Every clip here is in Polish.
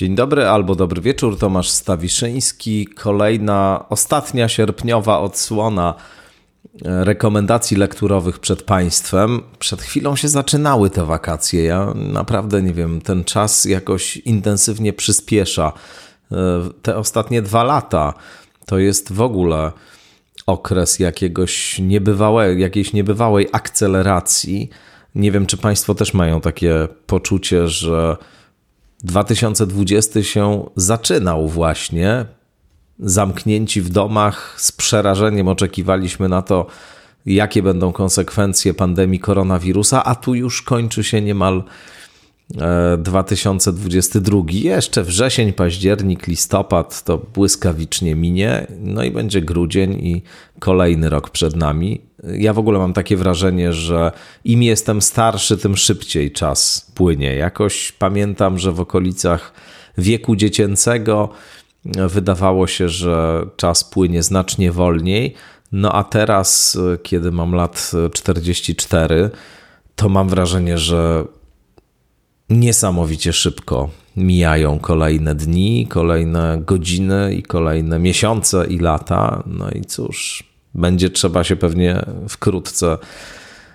Dzień dobry albo dobry wieczór, Tomasz Stawiszyński. Kolejna, ostatnia sierpniowa odsłona e, rekomendacji lekturowych przed Państwem. Przed chwilą się zaczynały te wakacje. Ja naprawdę nie wiem, ten czas jakoś intensywnie przyspiesza. E, te ostatnie dwa lata to jest w ogóle okres jakiegoś niebywałej, jakiejś niebywałej akceleracji. Nie wiem, czy Państwo też mają takie poczucie, że 2020 się zaczynał właśnie. Zamknięci w domach, z przerażeniem oczekiwaliśmy na to, jakie będą konsekwencje pandemii koronawirusa, a tu już kończy się niemal 2022. E, Jeszcze wrzesień, październik, listopad to błyskawicznie minie, no i będzie grudzień i kolejny rok przed nami. Ja w ogóle mam takie wrażenie, że im jestem starszy, tym szybciej czas płynie. Jakoś pamiętam, że w okolicach wieku dziecięcego wydawało się, że czas płynie znacznie wolniej. No a teraz, kiedy mam lat 44, to mam wrażenie, że niesamowicie szybko mijają kolejne dni, kolejne godziny i kolejne miesiące i lata. No i cóż, będzie trzeba się pewnie wkrótce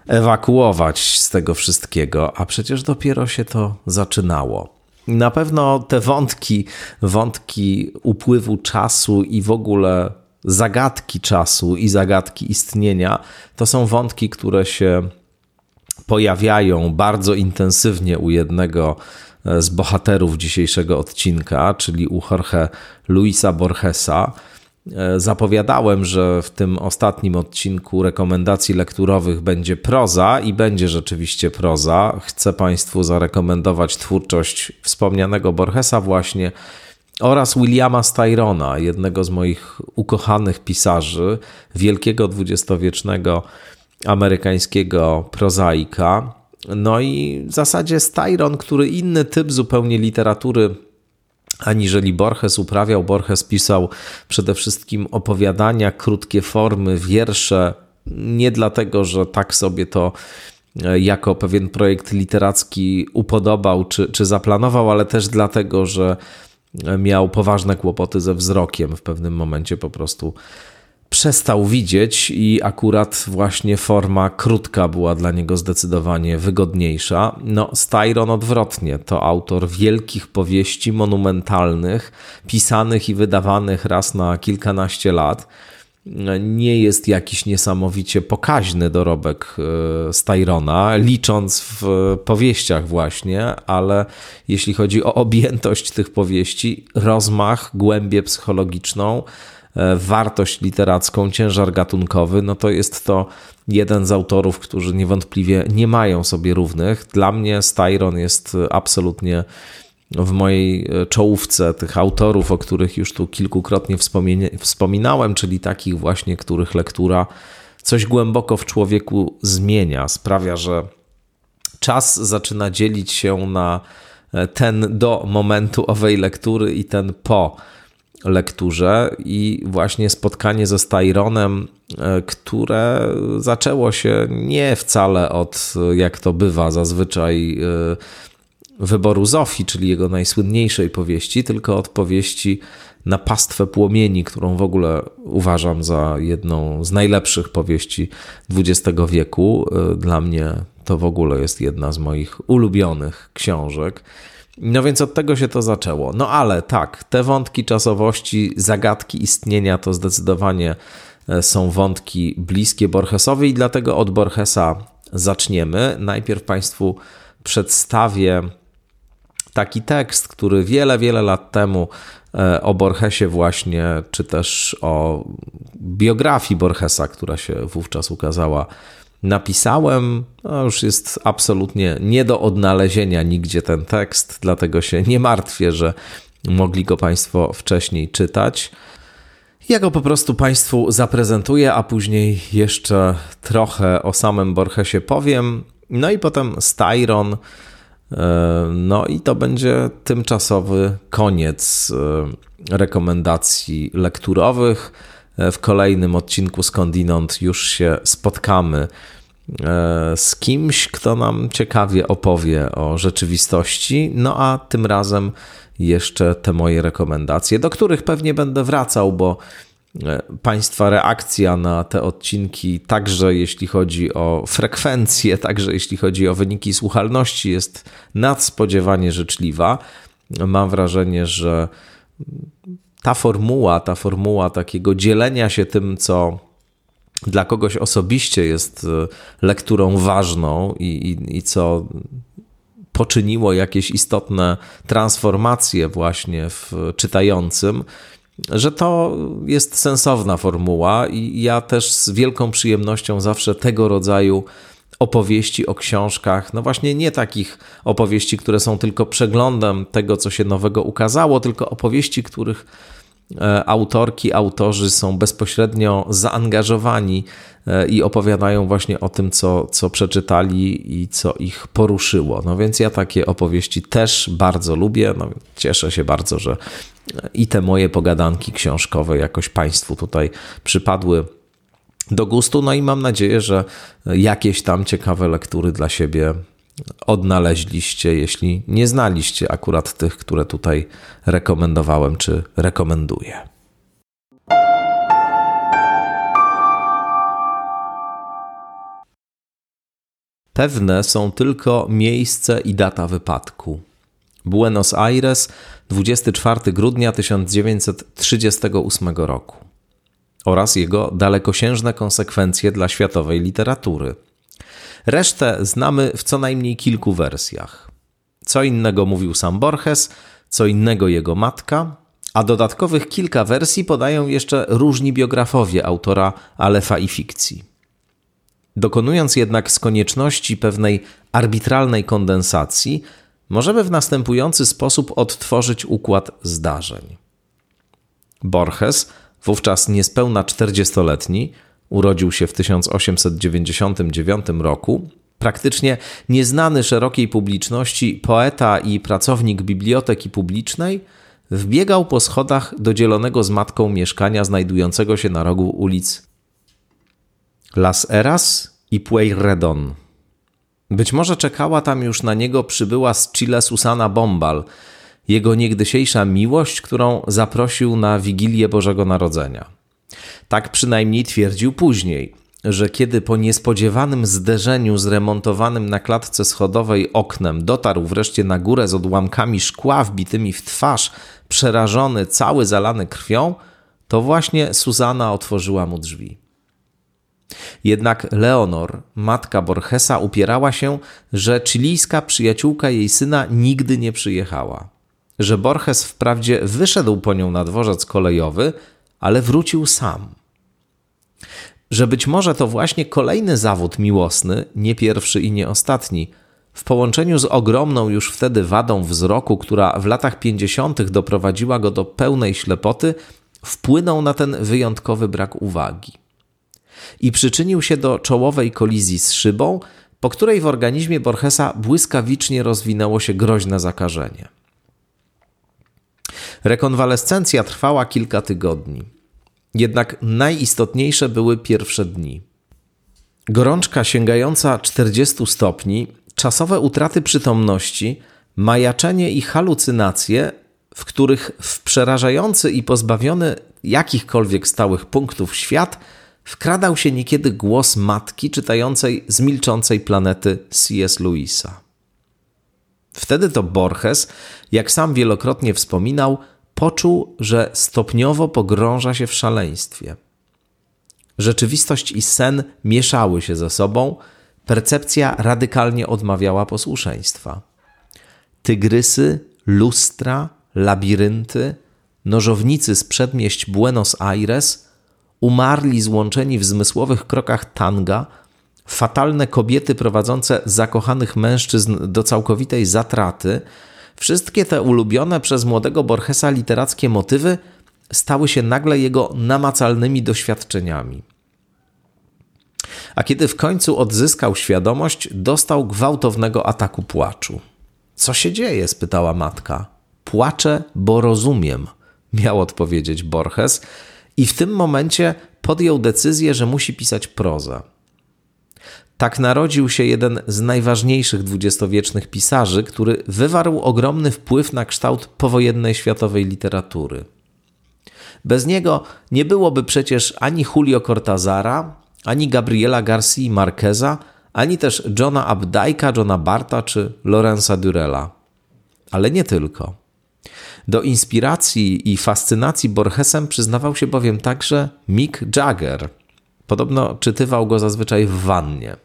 ewakuować z tego wszystkiego, a przecież dopiero się to zaczynało. Na pewno te wątki, wątki upływu czasu i w ogóle zagadki czasu i zagadki istnienia to są wątki, które się pojawiają bardzo intensywnie u jednego e, z bohaterów dzisiejszego odcinka, czyli u Jorge Luisa Borgesa. E, zapowiadałem, że w tym ostatnim odcinku rekomendacji lekturowych będzie proza i będzie rzeczywiście proza. Chcę Państwu zarekomendować twórczość wspomnianego Borgesa właśnie oraz Williama Styrona, jednego z moich ukochanych pisarzy, wielkiego dwudziestowiecznego amerykańskiego prozaika. No i w zasadzie Styron, który inny typ zupełnie literatury aniżeli Borges uprawiał. Borges pisał przede wszystkim opowiadania, krótkie formy, wiersze, nie dlatego, że tak sobie to e, jako pewien projekt literacki upodobał czy, czy zaplanował, ale też dlatego, że miał poważne kłopoty ze wzrokiem. W pewnym momencie po prostu przestał widzieć i akurat właśnie forma krótka była dla niego zdecydowanie wygodniejsza. No, Styron odwrotnie, to autor wielkich powieści monumentalnych, pisanych i wydawanych raz na kilkanaście lat. Nie jest jakiś niesamowicie pokaźny dorobek e, Styrona, licząc w powieściach właśnie, ale jeśli chodzi o objętość tych powieści, rozmach, głębię psychologiczną, wartość literacką, ciężar gatunkowy, no to jest to jeden z autorów, którzy niewątpliwie nie mają sobie równych. Dla mnie Styron jest absolutnie w mojej e, czołówce tych autorów, o których już tu kilkukrotnie wspominałem, czyli takich właśnie, których lektura coś głęboko w człowieku zmienia, sprawia, że czas zaczyna dzielić się na e, ten do momentu owej lektury i ten po lekturze i właśnie spotkanie ze Styronem, e, które zaczęło się nie wcale od, jak to bywa zazwyczaj, e, wyboru Zofii, czyli jego najsłynniejszej powieści, tylko od powieści na pastwę płomieni, którą w ogóle uważam za jedną z najlepszych powieści XX wieku. E, dla mnie to w ogóle jest jedna z moich ulubionych książek. No więc od tego się to zaczęło. No ale tak, te wątki czasowości, zagadki istnienia to zdecydowanie e, są wątki bliskie Borgesowi i dlatego od Borgesa zaczniemy. Najpierw Państwu przedstawię taki tekst, który wiele, wiele lat temu e, o Borgesie właśnie, czy też o biografii Borgesa, która się wówczas ukazała napisałem. No już jest absolutnie nie do odnalezienia nigdzie ten tekst, dlatego się nie martwię, że mogli go Państwo wcześniej czytać. Ja go po prostu Państwu zaprezentuję, a później jeszcze trochę o samym Borgesie powiem. No i potem Styron. E, no i to będzie tymczasowy koniec e, rekomendacji lekturowych. E, w kolejnym odcinku skądinąd już się spotkamy e, z kimś, kto nam ciekawie opowie o rzeczywistości. No a tym razem jeszcze te moje rekomendacje, do których pewnie będę wracał, bo e, Państwa reakcja na te odcinki, także jeśli chodzi o frekwencję, także jeśli chodzi o wyniki słuchalności, jest nadspodziewanie życzliwa. Mam wrażenie, że ta formuła, ta formuła takiego dzielenia się tym, co dla kogoś osobiście jest e, lekturą ważną i, i, i co poczyniło jakieś istotne transformacje właśnie w czytającym, że to jest sensowna formuła i ja też z wielką przyjemnością zawsze tego rodzaju opowieści o książkach, no właśnie nie takich opowieści, które są tylko przeglądem tego, co się nowego ukazało, tylko opowieści, których e, autorki, autorzy są bezpośrednio zaangażowani e, i opowiadają właśnie o tym, co, co przeczytali i co ich poruszyło. No więc ja takie opowieści też bardzo lubię. No, cieszę się bardzo, że i te moje pogadanki książkowe jakoś Państwu tutaj przypadły do gustu. No i mam nadzieję, że jakieś tam ciekawe lektury dla siebie odnaleźliście, jeśli nie znaliście akurat tych, które tutaj rekomendowałem czy rekomenduję. Pewne są tylko miejsce i data wypadku. Buenos Aires, 24 grudnia 1938 roku oraz jego dalekosiężne konsekwencje dla światowej literatury. Resztę znamy w co najmniej kilku wersjach. Co innego mówił sam Borges, co innego jego matka, a dodatkowych kilka wersji podają jeszcze różni biografowie autora Alefa i fikcji. Dokonując jednak z konieczności pewnej arbitralnej kondensacji, możemy w następujący sposób odtworzyć układ zdarzeń. Borges wówczas niespełna 40-letni, urodził się w 1899 roku, praktycznie nieznany szerokiej publiczności poeta i pracownik biblioteki publicznej, wbiegał po schodach do dzielonego z matką mieszkania znajdującego się na rogu ulic Las Eras i Pueyrredon. Być może czekała tam już na niego przybyła z Chile Susana Bombal, jego niegdysiejsza miłość, którą zaprosił na Wigilię Bożego Narodzenia. Tak przynajmniej twierdził później, że kiedy po niespodziewanym zderzeniu z remontowanym na klatce schodowej oknem dotarł wreszcie na górę z odłamkami szkła wbitymi w twarz, przerażony, cały zalany krwią, to właśnie Suzana otworzyła mu drzwi. Jednak Leonor, matka Borgesa, upierała się, że chilijska przyjaciółka jej syna nigdy nie przyjechała że Borges wprawdzie wyszedł po nią na dworzec kolejowy, ale wrócił sam. Że być może to właśnie kolejny zawód miłosny, nie pierwszy i nie ostatni, w połączeniu z ogromną już wtedy wadą wzroku, która w latach pięćdziesiątych doprowadziła go do pełnej ślepoty, wpłynął na ten wyjątkowy brak uwagi. I przyczynił się do czołowej kolizji z szybą, po której w organizmie Borgesa błyskawicznie rozwinęło się groźne zakażenie. Rekonwalescencja trwała kilka tygodni. Jednak najistotniejsze były pierwsze dni. Gorączka sięgająca 40 stopni, czasowe utraty przytomności, majaczenie i halucynacje, w których w przerażający i pozbawiony jakichkolwiek stałych punktów świat wkradał się niekiedy głos matki czytającej z milczącej planety C.S. Lewisa. Wtedy to Borges, jak sam wielokrotnie wspominał, poczuł, że stopniowo pogrąża się w szaleństwie. Rzeczywistość i sen mieszały się ze sobą, percepcja radykalnie odmawiała posłuszeństwa. Tygrysy, lustra, labirynty, nożownicy z przedmieść Buenos Aires, umarli złączeni w zmysłowych krokach tanga, fatalne kobiety prowadzące zakochanych mężczyzn do całkowitej zatraty, Wszystkie te ulubione przez młodego Borgesa literackie motywy stały się nagle jego namacalnymi doświadczeniami. A kiedy w końcu odzyskał świadomość, dostał gwałtownego ataku płaczu. Co się dzieje? spytała matka. Płaczę, bo rozumiem, miał odpowiedzieć Borges, i w tym momencie podjął decyzję, że musi pisać prozę. Tak narodził się jeden z najważniejszych dwudziestowiecznych pisarzy, który wywarł ogromny wpływ na kształt powojennej światowej literatury. Bez niego nie byłoby przecież ani Julio Cortazara, ani Gabriela Garcia Marqueza, ani też Johna Updike'a, Johna Barta czy Lorenza Durella. Ale nie tylko. Do inspiracji i fascynacji Borgesem przyznawał się bowiem także Mick Jagger. Podobno czytywał go zazwyczaj w wannie.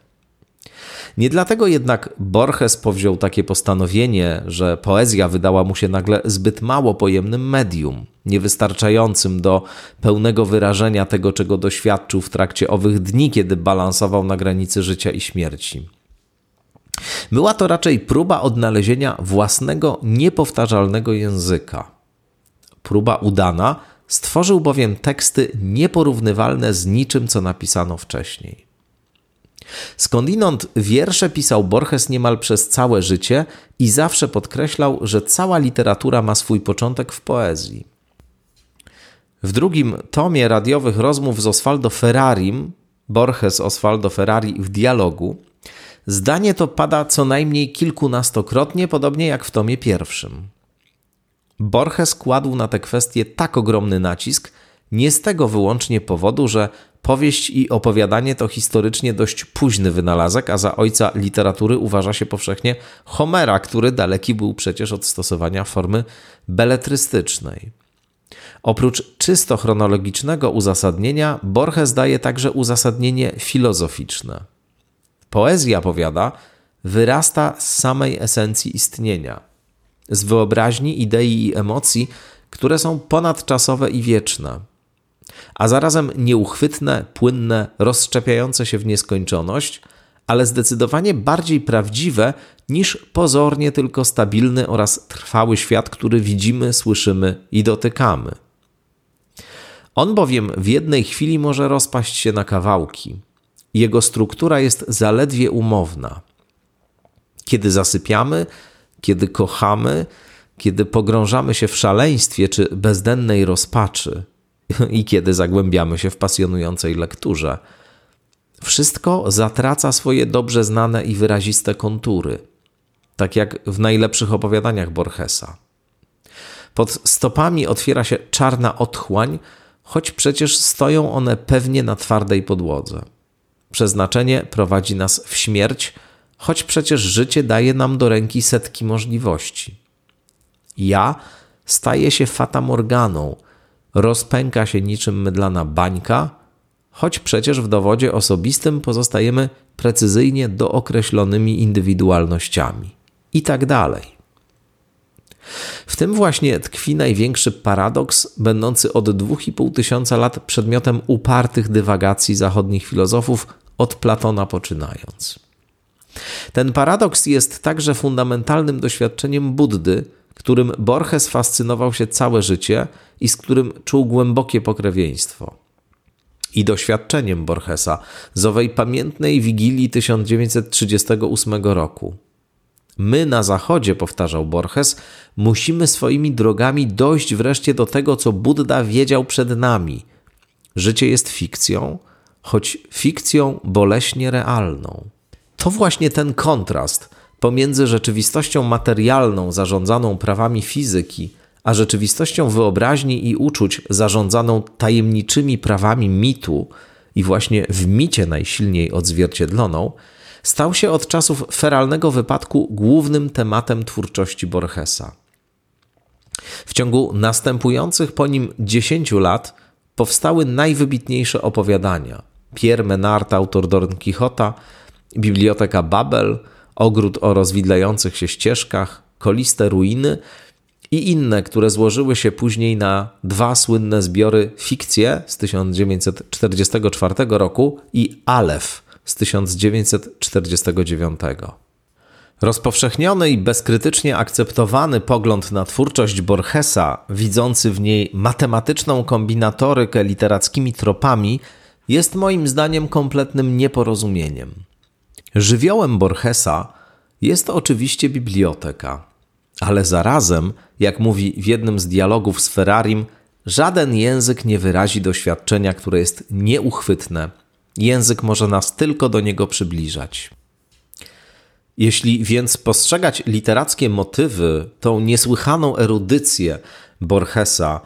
Nie dlatego jednak Borges powziął takie postanowienie, że poezja wydała mu się nagle zbyt mało pojemnym medium, niewystarczającym do pełnego wyrażenia tego, czego doświadczył w trakcie owych dni, kiedy balansował na granicy życia i śmierci. Była to raczej próba odnalezienia własnego, niepowtarzalnego języka. Próba udana, stworzył bowiem teksty nieporównywalne z niczym, co napisano wcześniej. Skądinąd wiersze pisał Borges niemal przez całe życie i zawsze podkreślał, że cała literatura ma swój początek w poezji. W drugim tomie radiowych rozmów z Osvaldo Ferrarim, Borges Osvaldo Ferrari w dialogu, zdanie to pada co najmniej kilkunastokrotnie, podobnie jak w tomie pierwszym. Borges kładł na tę kwestię tak ogromny nacisk, nie z tego wyłącznie powodu, że powieść i opowiadanie to historycznie dość późny wynalazek, a za ojca literatury uważa się powszechnie Homera, który daleki był przecież od stosowania formy beletrystycznej. Oprócz czysto chronologicznego uzasadnienia, Borges daje także uzasadnienie filozoficzne. Poezja, powiada, wyrasta z samej esencji istnienia, z wyobraźni, idei i emocji, które są ponadczasowe i wieczne a zarazem nieuchwytne, płynne, rozszczepiające się w nieskończoność, ale zdecydowanie bardziej prawdziwe niż pozornie tylko stabilny oraz trwały świat, który widzimy, słyszymy i dotykamy. On bowiem w jednej chwili może rozpaść się na kawałki. Jego struktura jest zaledwie umowna. Kiedy zasypiamy, kiedy kochamy, kiedy pogrążamy się w szaleństwie czy bezdennej rozpaczy, i kiedy zagłębiamy się w pasjonującej lekturze. Wszystko zatraca swoje dobrze znane i wyraziste kontury, tak jak w najlepszych opowiadaniach Borgesa. Pod stopami otwiera się czarna otchłań, choć przecież stoją one pewnie na twardej podłodze. Przeznaczenie prowadzi nas w śmierć, choć przecież życie daje nam do ręki setki możliwości. Ja staję się fatamorganą, rozpęka się niczym mydlana bańka, choć przecież w dowodzie osobistym pozostajemy precyzyjnie dookreślonymi indywidualnościami i tak dalej. W tym właśnie tkwi największy paradoks, będący od 2,5 tysiąca lat przedmiotem upartych dywagacji zachodnich filozofów, od Platona poczynając. Ten paradoks jest także fundamentalnym doświadczeniem Buddy, którym Borges fascynował się całe życie i z którym czuł głębokie pokrewieństwo. I doświadczeniem Borgesa z owej pamiętnej wigilii 1938 roku. My na Zachodzie, powtarzał Borges, musimy swoimi drogami dojść wreszcie do tego, co Buddha wiedział przed nami. Życie jest fikcją, choć fikcją boleśnie realną. To właśnie ten kontrast pomiędzy rzeczywistością materialną zarządzaną prawami fizyki, a rzeczywistością wyobraźni i uczuć zarządzaną tajemniczymi prawami mitu i właśnie w micie najsilniej odzwierciedloną, stał się od czasów feralnego wypadku głównym tematem twórczości Borgesa. W ciągu następujących po nim dziesięciu lat powstały najwybitniejsze opowiadania. Pierre Menard, autor Don Quixota, Biblioteka Babel, ogród o rozwidlających się ścieżkach, koliste ruiny i inne, które złożyły się później na dwa słynne zbiory Fikcje z 1944 roku i Alef z 1949. Rozpowszechniony i bezkrytycznie akceptowany pogląd na twórczość Borgesa, widzący w niej matematyczną kombinatorykę literackimi tropami, jest moim zdaniem kompletnym nieporozumieniem. Żywiołem Borgesa jest oczywiście biblioteka, ale zarazem, jak mówi w jednym z dialogów z Ferrarim, żaden język nie wyrazi doświadczenia, które jest nieuchwytne, Język może nas tylko do niego przybliżać. Jeśli więc postrzegać literackie motywy, tą niesłychaną erudycję Borgesa,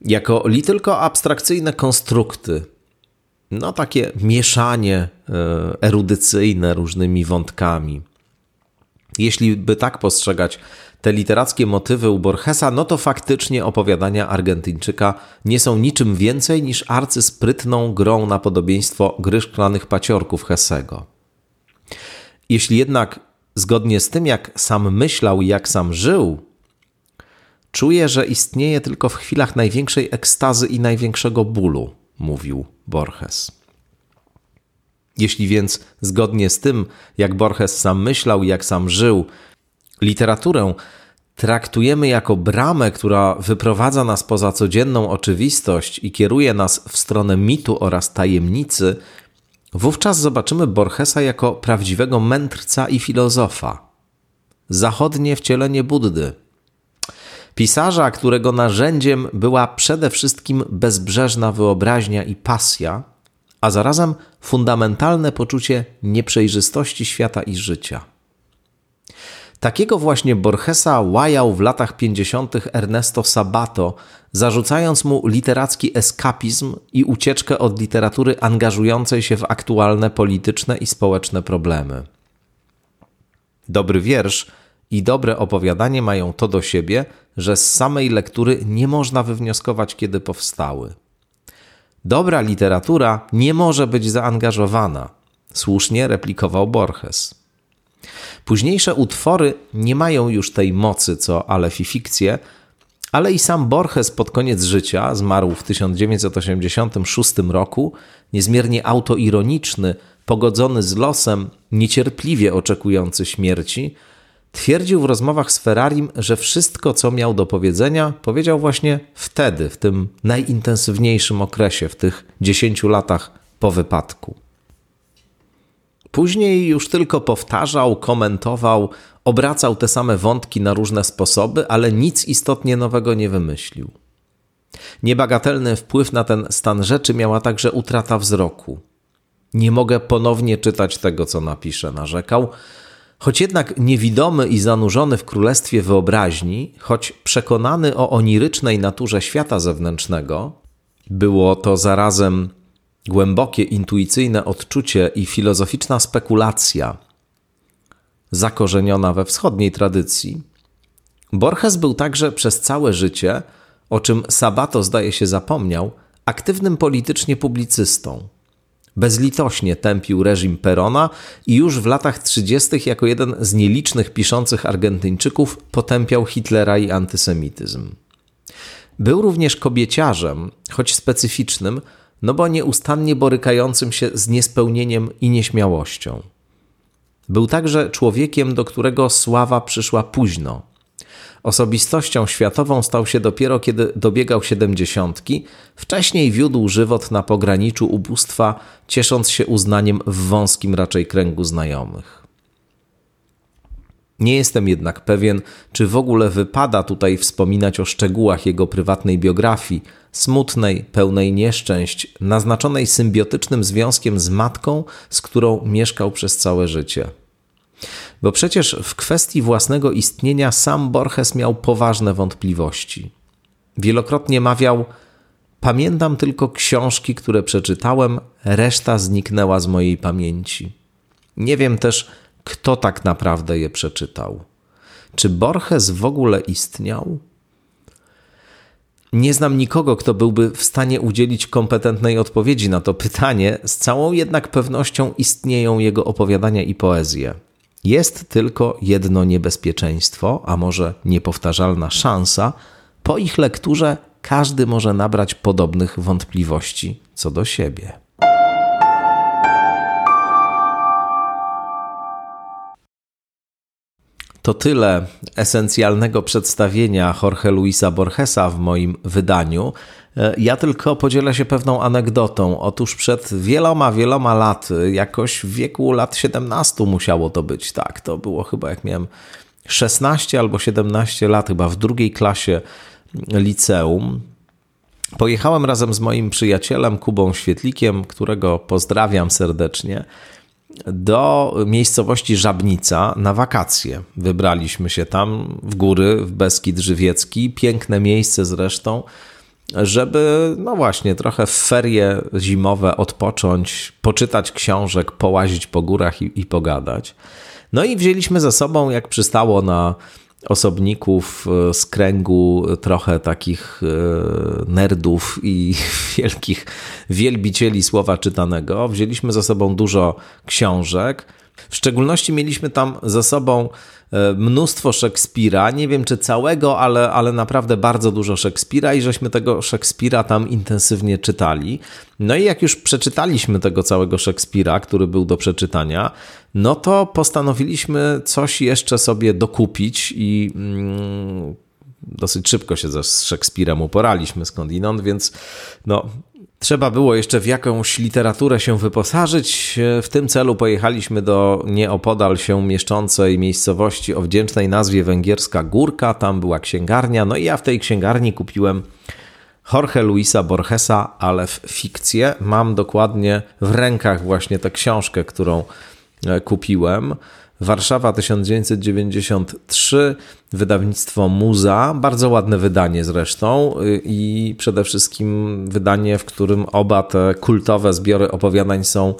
jako li tylko abstrakcyjne konstrukty, no takie mieszanie e, erudycyjne różnymi wątkami. Jeśli by tak postrzegać te literackie motywy u Borgesa, no to faktycznie opowiadania Argentyńczyka nie są niczym więcej niż arcysprytną grą na podobieństwo gry szklanych paciorków Hessego. Jeśli jednak zgodnie z tym, jak sam myślał i jak sam żył, czuje, że istnieje tylko w chwilach największej ekstazy i największego bólu, mówił Borges. Jeśli więc zgodnie z tym, jak Borges sam myślał i jak sam żył, literaturę traktujemy jako bramę, która wyprowadza nas poza codzienną oczywistość i kieruje nas w stronę mitu oraz tajemnicy, wówczas zobaczymy Borgesa jako prawdziwego mędrca i filozofa. Zachodnie wcielenie Buddy. Pisarza, którego narzędziem była przede wszystkim bezbrzeżna wyobraźnia i pasja, a zarazem fundamentalne poczucie nieprzejrzystości świata i życia. Takiego właśnie Borgesa łajał w latach 50. Ernesto Sabato, zarzucając mu literacki eskapizm i ucieczkę od literatury angażującej się w aktualne polityczne i społeczne problemy. Dobry wiersz i dobre opowiadanie mają to do siebie, że z samej lektury nie można wywnioskować, kiedy powstały. Dobra literatura nie może być zaangażowana, słusznie replikował Borges. Późniejsze utwory nie mają już tej mocy co Aleph i fikcje, ale i sam Borges pod koniec życia, zmarł w 1986 roku, niezmiernie autoironiczny, pogodzony z losem, niecierpliwie oczekujący śmierci, twierdził w rozmowach z Ferrarim, że wszystko, co miał do powiedzenia, powiedział właśnie wtedy, w tym najintensywniejszym okresie, w tych 10 latach po wypadku. Później już tylko powtarzał, komentował, obracał te same wątki na różne sposoby, ale nic istotnie nowego nie wymyślił. Niebagatelny wpływ na ten stan rzeczy miała także utrata wzroku. Nie mogę ponownie czytać tego, co napiszę, narzekał. Choć jednak niewidomy i zanurzony w królestwie wyobraźni, choć przekonany o onirycznej naturze świata zewnętrznego, było to zarazem głębokie intuicyjne odczucie i filozoficzna spekulacja, zakorzeniona we wschodniej tradycji. Borges był także przez całe życie, o czym Sabato zdaje się zapomniał, aktywnym politycznie publicystą. Bezlitośnie tępił reżim Perona i już w latach 30. jako jeden z nielicznych piszących Argentyńczyków potępiał Hitlera i antysemityzm. Był również kobieciarzem, choć specyficznym, no bo nieustannie borykającym się z niespełnieniem i nieśmiałością. Był także człowiekiem, do którego sława przyszła późno. Osobistością światową stał się dopiero kiedy dobiegał siedemdziesiątki, wcześniej wiódł żywot na pograniczu ubóstwa, ciesząc się uznaniem w wąskim raczej kręgu znajomych. Nie jestem jednak pewien, czy w ogóle wypada tutaj wspominać o szczegółach jego prywatnej biografii, smutnej, pełnej nieszczęść, naznaczonej symbiotycznym związkiem z matką, z którą mieszkał przez całe życie. Bo przecież w kwestii własnego istnienia sam Borges miał poważne wątpliwości. Wielokrotnie mawiał: Pamiętam tylko książki, które przeczytałem, reszta zniknęła z mojej pamięci. Nie wiem też, kto tak naprawdę je przeczytał. Czy Borges w ogóle istniał? Nie znam nikogo, kto byłby w stanie udzielić kompetentnej odpowiedzi na to pytanie, z całą jednak pewnością istnieją jego opowiadania i poezje. Jest tylko jedno niebezpieczeństwo, a może niepowtarzalna szansa. Po ich lekturze każdy może nabrać podobnych wątpliwości co do siebie. To tyle esencjalnego przedstawienia Jorge Luisa Borgesa w moim wydaniu. Ja tylko podzielę się pewną anegdotą. Otóż przed wieloma, wieloma laty, jakoś w wieku lat 17 musiało to być, tak, to było chyba jak miałem 16 albo 17 lat, chyba w drugiej klasie liceum. pojechałem razem z moim przyjacielem Kubą Świetlikiem, którego pozdrawiam serdecznie, do miejscowości Żabnica na wakacje. Wybraliśmy się tam w góry, w Beskid Żywiecki. Piękne miejsce zresztą, żeby, no właśnie, trochę w ferie zimowe odpocząć, poczytać książek, połazić po górach i, i pogadać. No i wzięliśmy ze sobą, jak przystało na osobników e, z kręgu trochę takich e, nerdów i wielkich wielbicieli słowa czytanego. Wzięliśmy ze sobą dużo książek. W szczególności mieliśmy tam ze sobą e, mnóstwo Szekspira. Nie wiem czy całego, ale, ale naprawdę bardzo dużo Szekspira i żeśmy tego Szekspira tam intensywnie czytali. No i jak już przeczytaliśmy tego całego Szekspira, który był do przeczytania, no to postanowiliśmy coś jeszcze sobie dokupić i mm, dosyć szybko się z Szekspirem uporaliśmy skądinąd, więc no, trzeba było jeszcze w jakąś literaturę się wyposażyć. W tym celu pojechaliśmy do nieopodal się mieszczącej miejscowości o wdzięcznej nazwie Węgierska Górka. Tam była księgarnia, no i ja w tej księgarni kupiłem Jorge Luisa Borgesa, ale w fikcję. Mam dokładnie w rękach właśnie tę książkę, którą e, kupiłem. Warszawa 1993, wydawnictwo Muza, bardzo ładne wydanie zresztą y, i przede wszystkim wydanie, w którym oba te kultowe zbiory opowiadań są e,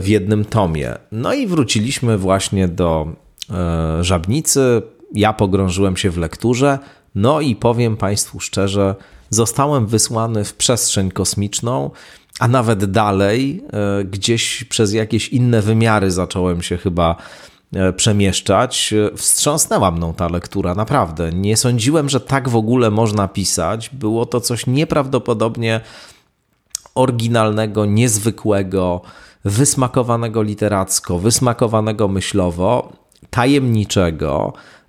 w jednym tomie. No i wróciliśmy właśnie do e, Żabnicy. Ja pogrążyłem się w lekturze. No i powiem Państwu szczerze, zostałem wysłany w przestrzeń kosmiczną a nawet dalej, e, gdzieś przez jakieś inne wymiary zacząłem się chyba e, przemieszczać. Wstrząsnęła mną ta lektura, naprawdę. Nie sądziłem, że tak w ogóle można pisać. Było to coś nieprawdopodobnie oryginalnego, niezwykłego, wysmakowanego literacko, wysmakowanego myślowo, tajemniczego, E,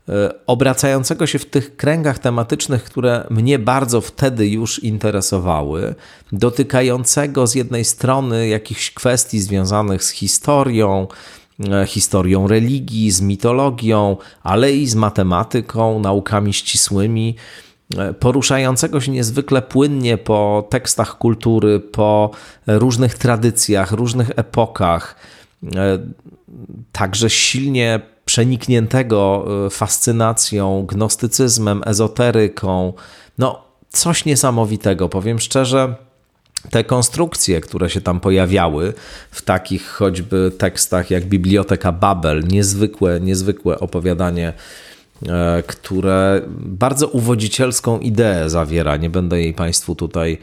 obracającego się w tych kręgach tematycznych, które mnie bardzo wtedy już interesowały, dotykającego z jednej strony jakichś kwestii związanych z historią, e, historią religii, z mitologią, ale i z matematyką, naukami ścisłymi, e, poruszającego się niezwykle płynnie po tekstach kultury, po różnych tradycjach, różnych epokach, także silnie przenikniętego e, fascynacją, gnostycyzmem, ezoteryką. No, coś niesamowitego, powiem szczerze. Te konstrukcje, które się tam pojawiały w takich choćby tekstach jak Biblioteka Babel, niezwykłe, niezwykłe opowiadanie, e, które bardzo uwodzicielską ideę zawiera. Nie będę jej Państwu tutaj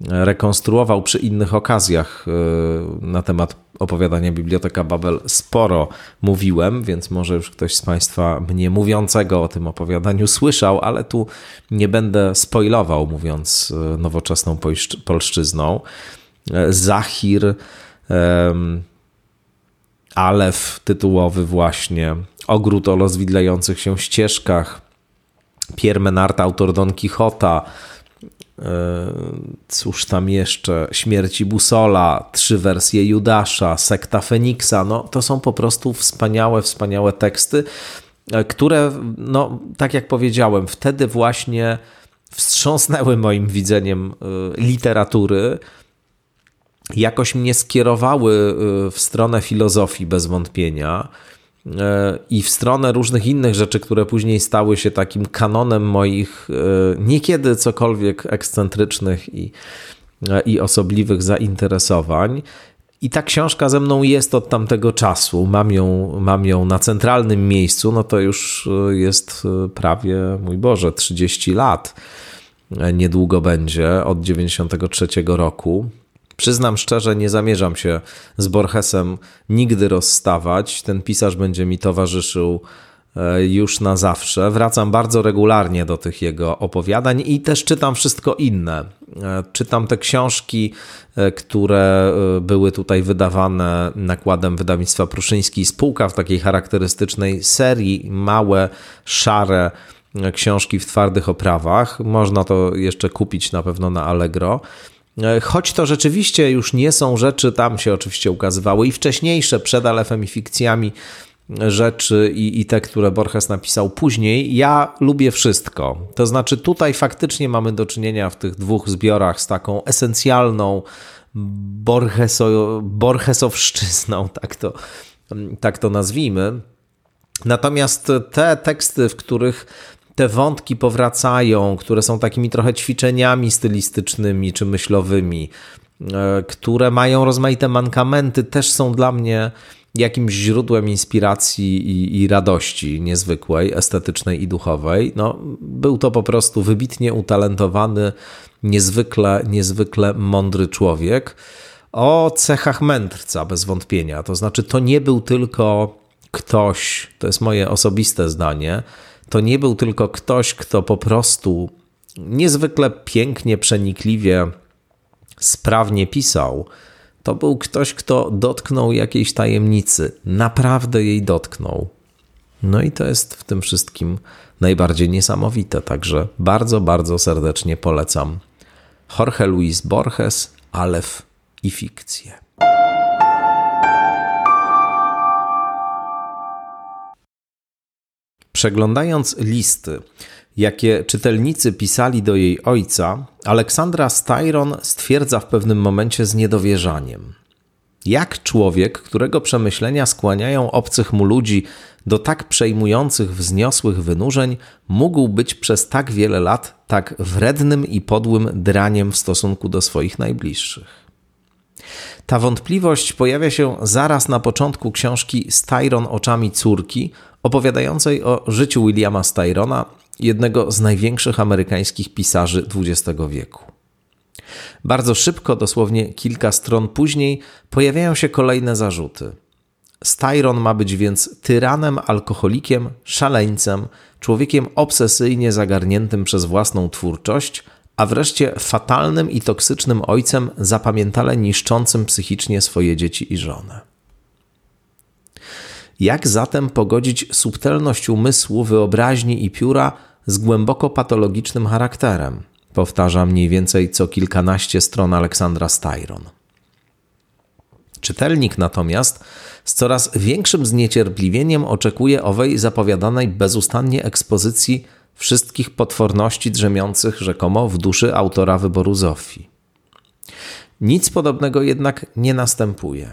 rekonstruował przy innych okazjach e, na temat opowiadania Biblioteka Babel sporo mówiłem, więc może już ktoś z Państwa mnie mówiącego o tym opowiadaniu słyszał, ale tu nie będę spoilował, mówiąc e, nowoczesną polszczyzną. E, Zachir, Alef tytułowy właśnie, Ogród o rozwidlających się ścieżkach, Pierre Menard, autor Don Quixota, cóż tam jeszcze? Śmierci Busola, trzy wersje Judasza, sekta Feniksa. No, to są po prostu wspaniałe, wspaniałe teksty, e, które, no, tak jak powiedziałem, wtedy właśnie wstrząsnęły moim widzeniem e, literatury. Jakoś mnie skierowały w stronę filozofii bez wątpienia E, i w stronę różnych innych rzeczy, które później stały się takim kanonem moich e, niekiedy cokolwiek ekscentrycznych i, e, i osobliwych zainteresowań. I ta książka ze mną jest od tamtego czasu. Mam ją, mam ją na centralnym miejscu, no to już jest prawie, mój Boże, 30 lat. Niedługo będzie, od 93 roku. Przyznam szczerze, nie zamierzam się z Borgesem nigdy rozstawać. Ten pisarz będzie mi towarzyszył e, już na zawsze. Wracam bardzo regularnie do tych jego opowiadań i też czytam wszystko inne. E, czytam te książki, e, które były tutaj wydawane nakładem wydawnictwa Pruszyński Spółka w takiej charakterystycznej serii, małe, szare książki w twardych oprawach. Można to jeszcze kupić na pewno na Allegro. E, choć to rzeczywiście już nie są rzeczy, tam się oczywiście ukazywały i wcześniejsze przed Alefem i fikcjami rzeczy i, i te, które Borges napisał później. Ja lubię wszystko. To znaczy, tutaj faktycznie mamy do czynienia w tych dwóch zbiorach z taką esencjalną Borgeso, Borgesowszczyzną, tak to, tak to nazwijmy. Natomiast te teksty, w których te wątki powracają, które są takimi trochę ćwiczeniami stylistycznymi czy myślowymi, e, które mają rozmaite mankamenty, też są dla mnie jakimś źródłem inspiracji i, i, radości niezwykłej, estetycznej i duchowej. No, był to po prostu wybitnie utalentowany, niezwykle, niezwykle mądry człowiek o cechach mędrca, bez wątpienia. To znaczy, to nie był tylko ktoś, to jest moje osobiste zdanie, to nie był tylko ktoś, kto po prostu niezwykle pięknie, przenikliwie, sprawnie pisał. To był ktoś, kto dotknął jakiejś tajemnicy, naprawdę jej dotknął. No i to jest w tym wszystkim najbardziej niesamowite. Także bardzo, bardzo serdecznie polecam Jorge Luis Borges, Alef i fikcję. Przeglądając listy, jakie czytelnicy pisali do jej ojca, Aleksandra Styron stwierdza w pewnym momencie z niedowierzaniem. Jak człowiek, którego przemyślenia skłaniają obcych mu ludzi do tak przejmujących, wzniosłych wynurzeń, mógł być przez tak wiele lat tak wrednym i podłym draniem w stosunku do swoich najbliższych? Ta wątpliwość pojawia się zaraz na początku książki Styron oczami córki, opowiadającej o życiu Williama Styrona, jednego z największych amerykańskich pisarzy XX wieku. Bardzo szybko, dosłownie kilka stron później, pojawiają się kolejne zarzuty. Styron ma być więc tyranem, alkoholikiem, szaleńcem, człowiekiem obsesyjnie zagarniętym przez własną twórczość, a wreszcie fatalnym i toksycznym ojcem zapamiętale niszczącym psychicznie swoje dzieci i żonę. Jak zatem pogodzić subtelność umysłu, wyobraźni i pióra z głęboko patologicznym charakterem? Powtarza mniej więcej co kilkanaście stron Aleksandra Styron. Czytelnik natomiast z coraz większym zniecierpliwieniem oczekuje owej zapowiadanej bezustannie ekspozycji wszystkich potworności drzemiących rzekomo w duszy autora wyboru Zofii. Nic podobnego jednak nie następuje.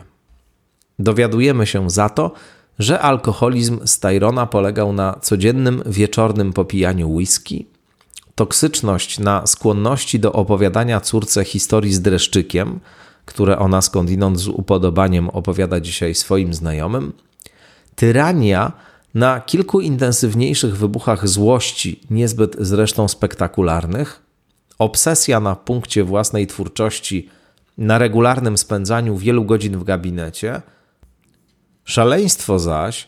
Dowiadujemy się za to, że alkoholizm Styrona polegał na codziennym wieczornym popijaniu whisky, toksyczność na skłonności do opowiadania córce historii z dreszczykiem, które ona skądinąd z upodobaniem opowiada dzisiaj swoim znajomym, tyrania na kilku intensywniejszych wybuchach złości, niezbyt zresztą spektakularnych, obsesja na punkcie własnej twórczości, na regularnym spędzaniu wielu godzin w gabinecie, szaleństwo zaś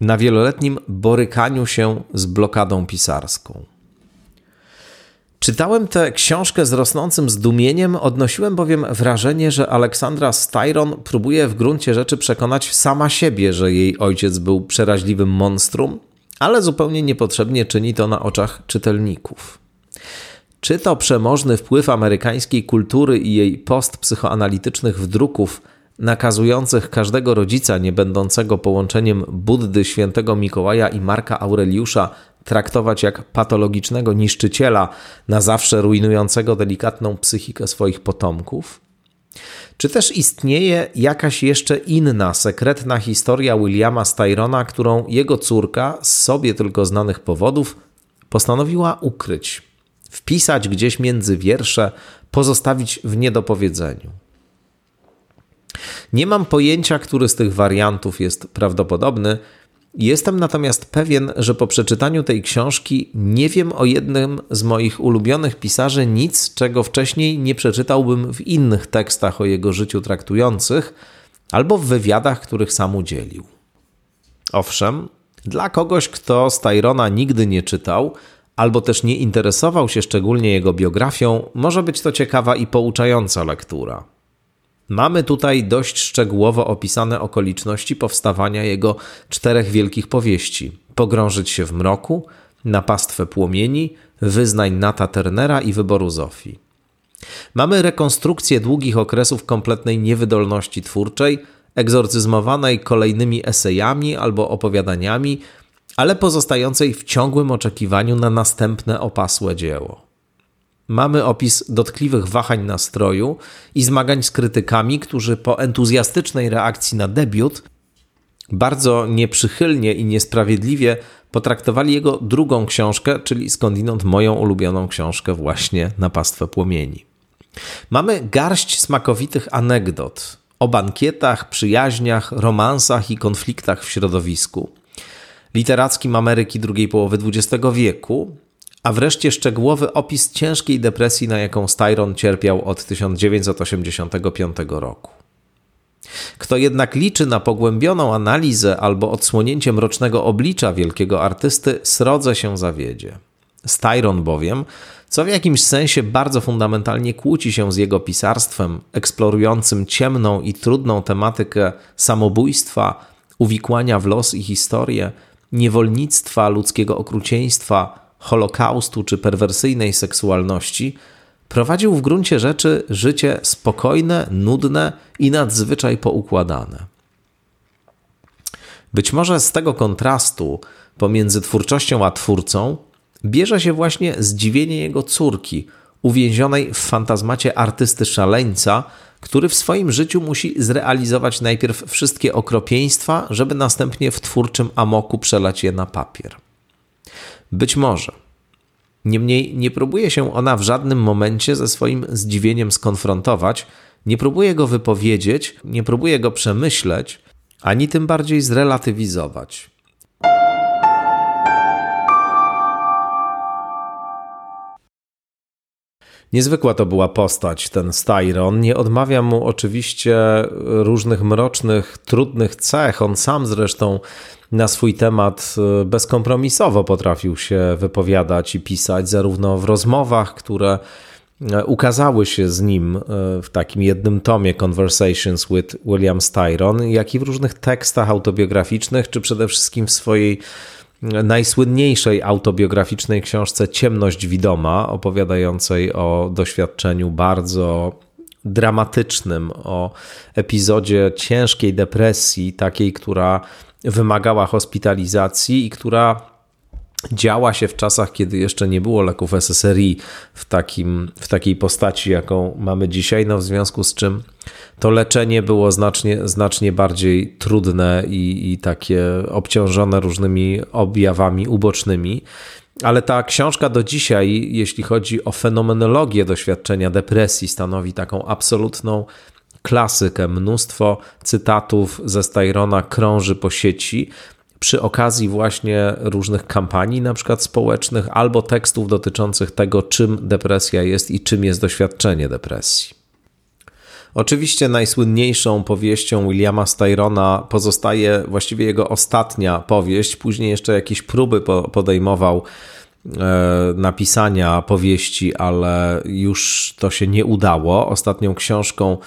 na wieloletnim borykaniu się z blokadą pisarską. Czytałem tę książkę z rosnącym zdumieniem, odnosiłem bowiem wrażenie, że Aleksandra Styron próbuje w gruncie rzeczy przekonać sama siebie, że jej ojciec był przeraźliwym monstrum, ale zupełnie niepotrzebnie czyni to na oczach czytelników. Czy to przemożny wpływ amerykańskiej kultury i jej postpsychoanalitycznych wdruków nakazujących każdego rodzica nie będącego połączeniem Buddy, świętego Mikołaja i Marka Aureliusza traktować jak patologicznego niszczyciela, na zawsze rujnującego delikatną psychikę swoich potomków? Czy też istnieje jakaś jeszcze inna, sekretna historia Williama Styrona, którą jego córka z sobie tylko znanych powodów postanowiła ukryć, wpisać gdzieś między wiersze, pozostawić w niedopowiedzeniu? Nie mam pojęcia, który z tych wariantów jest prawdopodobny, Jestem natomiast pewien, że po przeczytaniu tej książki nie wiem o jednym z moich ulubionych pisarzy nic, czego wcześniej nie przeczytałbym w innych tekstach o jego życiu traktujących albo w wywiadach, których sam udzielił. Owszem, dla kogoś, kto Styrona nigdy nie czytał, albo też nie interesował się szczególnie jego biografią, może być to ciekawa i pouczająca lektura. Mamy tutaj dość szczegółowo opisane okoliczności powstawania jego czterech wielkich powieści: Pogrążyć się w mroku, Na pastwę płomieni, Wyznań Nata Turnera i Wyboru Zofii. Mamy rekonstrukcję długich okresów kompletnej niewydolności twórczej, egzorcyzmowanej kolejnymi esejami albo opowiadaniami, ale pozostającej w ciągłym oczekiwaniu na następne opasłe dzieło. Mamy opis dotkliwych wahań nastroju i zmagań z krytykami, którzy po entuzjastycznej reakcji na debiut bardzo nieprzychylnie i niesprawiedliwie potraktowali jego drugą książkę, czyli skądinąd moją ulubioną książkę, właśnie Na pastwę płomieni. Mamy garść smakowitych anegdot o bankietach, przyjaźniach, romansach i konfliktach w środowisku. Literackim Ameryki drugiej połowy XX wieku, a wreszcie szczegółowy opis ciężkiej depresji, na jaką Styron cierpiał od 1985 roku. Kto jednak liczy na pogłębioną analizę albo odsłonięcie mrocznego oblicza wielkiego artysty, srodze się zawiedzie. Styron bowiem, co w jakimś sensie bardzo fundamentalnie kłóci się z jego pisarstwem, eksplorującym ciemną i trudną tematykę samobójstwa, uwikłania w los i historię, niewolnictwa, ludzkiego okrucieństwa, holokaustu czy perwersyjnej seksualności, prowadził w gruncie rzeczy życie spokojne, nudne i nadzwyczaj poukładane. Być może z tego kontrastu pomiędzy twórczością a twórcą bierze się właśnie zdziwienie jego córki, uwięzionej w fantazmacie artysty szaleńca, który w swoim życiu musi zrealizować najpierw wszystkie okropieństwa, żeby następnie w twórczym amoku przelać je na papier. Być może. Niemniej nie próbuje się ona w żadnym momencie ze swoim zdziwieniem skonfrontować, nie próbuje go wypowiedzieć, nie próbuje go przemyśleć, ani tym bardziej zrelatywizować. Niezwykła to była postać, ten Styron. Nie odmawiam mu oczywiście różnych mrocznych, trudnych cech. On sam zresztą na swój temat e, bezkompromisowo potrafił się wypowiadać i pisać, zarówno w rozmowach, które e, ukazały się z nim e, w takim jednym tomie Conversations with William Styron, jak i w różnych tekstach autobiograficznych, czy przede wszystkim w swojej najsłynniejszej autobiograficznej książce Ciemność Widoma, opowiadającej o doświadczeniu bardzo dramatycznym, o epizodzie ciężkiej depresji, takiej, która wymagała hospitalizacji i która działa się w czasach, kiedy jeszcze nie było leków SSRI w, takim, w takiej postaci, jaką mamy dzisiaj, no w związku z czym to leczenie było znacznie, znacznie bardziej trudne i, i takie obciążone różnymi objawami ubocznymi. Ale ta książka do dzisiaj, jeśli chodzi o fenomenologię doświadczenia depresji, stanowi taką absolutną klasykę. Mnóstwo cytatów ze Styrona krąży po sieci przy okazji właśnie różnych kampanii, na przykład społecznych, albo tekstów dotyczących tego, czym depresja jest i czym jest doświadczenie depresji. Oczywiście najsłynniejszą powieścią Williama Styrona pozostaje właściwie jego ostatnia powieść. Później jeszcze jakieś próby podejmował e, napisania powieści, ale już to się nie udało. Ostatnią książką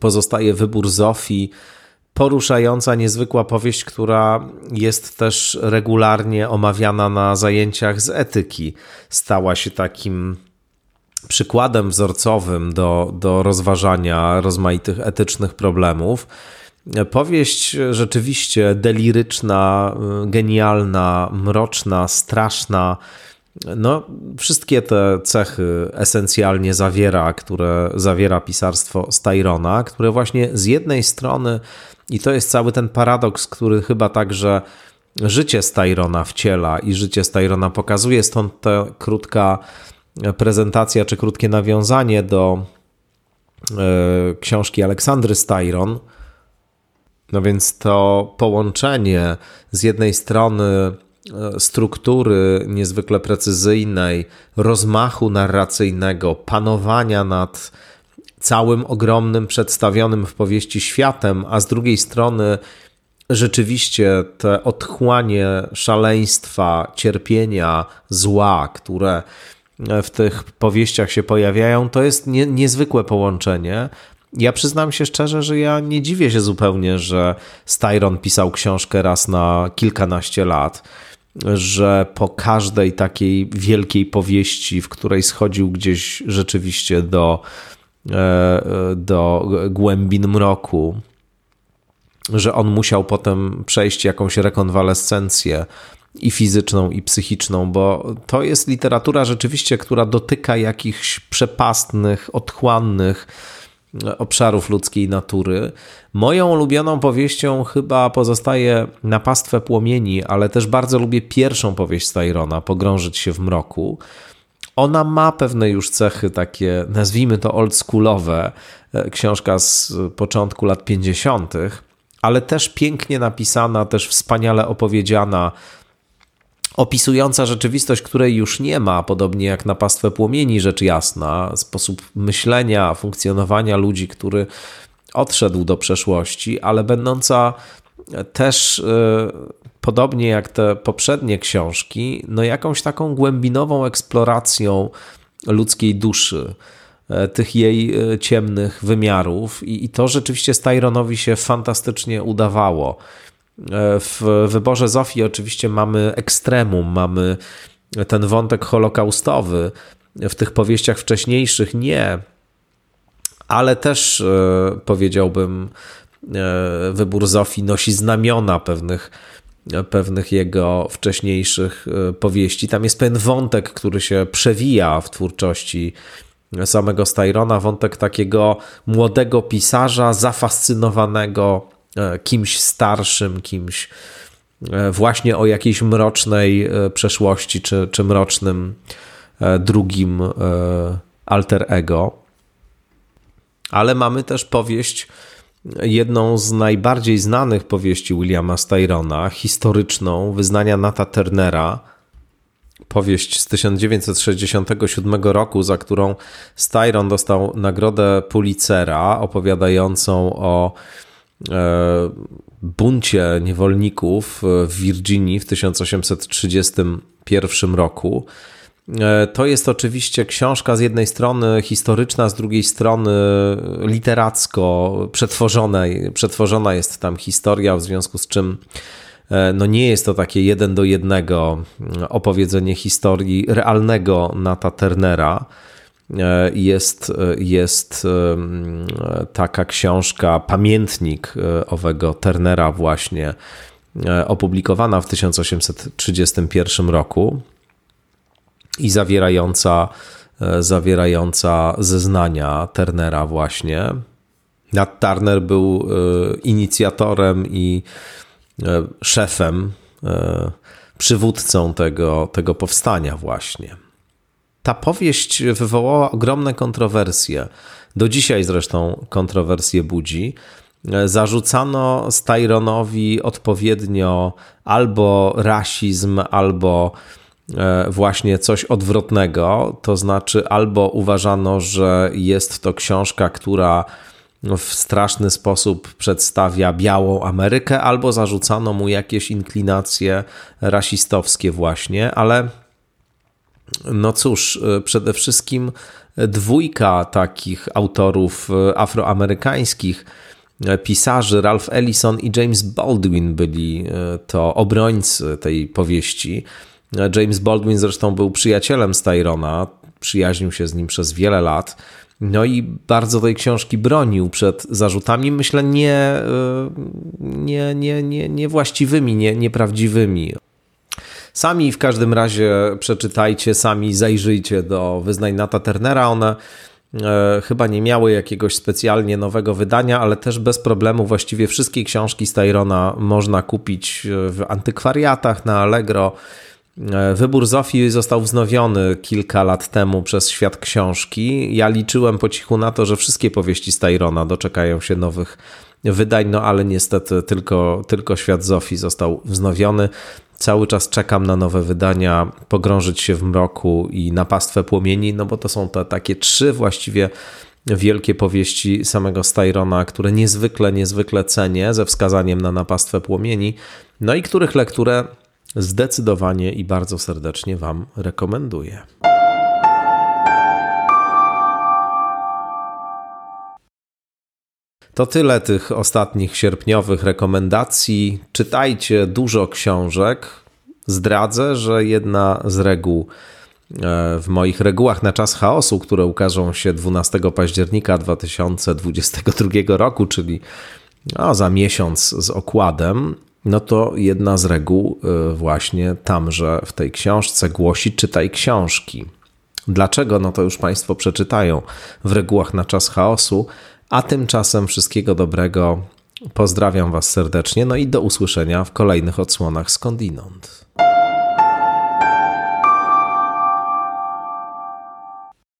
pozostaje Wybór Zofii, poruszająca, niezwykła powieść, która jest też regularnie omawiana na zajęciach z etyki. Stała się takim przykładem wzorcowym do, do rozważania rozmaitych etycznych problemów. Powieść rzeczywiście deliryczna, genialna, mroczna, straszna. No, wszystkie te cechy esencjalnie zawiera, które zawiera pisarstwo Styrona, które właśnie z jednej strony, i to jest cały ten paradoks, który chyba także życie Styrona wciela i życie Styrona pokazuje, stąd ta krótka prezentacja czy krótkie nawiązanie do e, książki Aleksandry Styron. No więc to połączenie z jednej strony struktury niezwykle precyzyjnej, rozmachu narracyjnego, panowania nad całym ogromnym przedstawionym w powieści światem, a z drugiej strony rzeczywiście te otchłanie szaleństwa, cierpienia, zła, które w tych powieściach się pojawiają, to jest nie, niezwykłe połączenie. Ja przyznam się szczerze, że ja nie dziwię się zupełnie, że Styron pisał książkę raz na kilkanaście lat, że po każdej takiej wielkiej powieści, w której schodził gdzieś rzeczywiście do, e, do głębin mroku, że on musiał potem przejść jakąś rekonwalescencję i fizyczną, i psychiczną, bo to jest literatura rzeczywiście, która dotyka jakichś przepastnych, otchłannych obszarów ludzkiej natury. Moją ulubioną powieścią chyba pozostaje Na pastwę płomieni, ale też bardzo lubię pierwszą powieść Styrona, Pogrążyć się w mroku. Ona ma pewne już cechy takie, nazwijmy to oldschoolowe, e, książka z początku lat 50., ale też pięknie napisana, też wspaniale opowiedziana, opisująca rzeczywistość, której już nie ma, podobnie jak na pastwę płomieni, rzecz jasna, sposób myślenia, funkcjonowania ludzi, który odszedł do przeszłości, ale będąca też e, podobnie jak te poprzednie książki, no jakąś taką głębinową eksploracją ludzkiej duszy, e, tych jej e, ciemnych wymiarów i, i to rzeczywiście Styronowi się fantastycznie udawało. E, w wyborze Zofii oczywiście mamy ekstremum, mamy ten wątek holokaustowy. W tych powieściach wcześniejszych nie, ale też powiedziałbym, wybór Zofii nosi znamiona pewnych pewnych jego wcześniejszych e, powieści. Tam jest pewien wątek, który się przewija w twórczości samego Styrona, wątek takiego młodego pisarza zafascynowanego e, kimś starszym, kimś e, właśnie o jakiejś mrocznej przeszłości czy, czy mrocznym drugim alter ego. Ale mamy też powieść jedną z najbardziej znanych powieści Williama Styrona, historyczną, wyznania Nata Turnera, powieść z 1967 roku, za którą Styron dostał nagrodę Pulitzera, opowiadającą o e, buncie niewolników w Virginii w 1831 roku. E, to jest oczywiście książka z jednej strony historyczna, z drugiej strony literacko przetworzona, przetworzona jest tam historia, w związku z czym e, no nie jest to takie jeden do jednego opowiedzenie historii realnego Nata Turnera. E, jest, jest taka książka, pamiętnik owego Turnera właśnie, opublikowana w 1831 roku i zawierająca, e, zawierająca zeznania Turnera właśnie. Nat Turner był e, inicjatorem i e, szefem, przywódcą tego, tego powstania właśnie. Ta powieść wywołała ogromne kontrowersje. Do dzisiaj zresztą kontrowersje budzi. Zarzucano Styronowi odpowiednio albo rasizm, albo E, właśnie coś odwrotnego, to znaczy albo uważano, że jest to książka, która w straszny sposób przedstawia białą Amerykę, albo zarzucano mu jakieś inklinacje rasistowskie właśnie, ale no cóż, e, przede wszystkim dwójka takich autorów e, afroamerykańskich, pisarzy Ralph Ellison i James Baldwin byli to obrońcy tej powieści. James Baldwin zresztą był przyjacielem Styrona, przyjaźnił się z nim przez wiele lat. No i bardzo tej książki bronił przed zarzutami, myślę, nie, nie, nie, nie, niewłaściwymi, nie, nieprawdziwymi. Sami w każdym razie przeczytajcie, sami zajrzyjcie do wyznań Nata Turnera. One e, chyba nie miały jakiegoś specjalnie nowego wydania, ale też bez problemu właściwie wszystkie książki Styrona można kupić w antykwariatach na Allegro. E, wybór Zofii został wznowiony kilka lat temu przez świat książki. Ja liczyłem po cichu na to, że wszystkie powieści Styrona doczekają się nowych wydań, no ale niestety tylko, tylko świat Zofii został wznowiony. Cały czas czekam na nowe wydania, pogrążyć się w mroku i na pastwę płomieni, no bo to są te takie trzy właściwie wielkie powieści samego Styrona, które niezwykle, niezwykle cenię, ze wskazaniem na napastwę płomieni, no i których lekturę zdecydowanie i bardzo serdecznie Wam rekomenduję. To tyle tych ostatnich sierpniowych rekomendacji. Czytajcie dużo książek. Zdradzę, że jedna z reguł e, w moich regułach na czas chaosu, które ukażą się 12 października 2022 roku, czyli a za miesiąc z okładem, no to jedna z reguł y, właśnie tamże w tej książce głosi czytaj książki. Dlaczego? No to już Państwo przeczytają w regułach na czas chaosu, a tymczasem wszystkiego dobrego. Pozdrawiam Was serdecznie, no i do usłyszenia w kolejnych odsłonach skądinąd.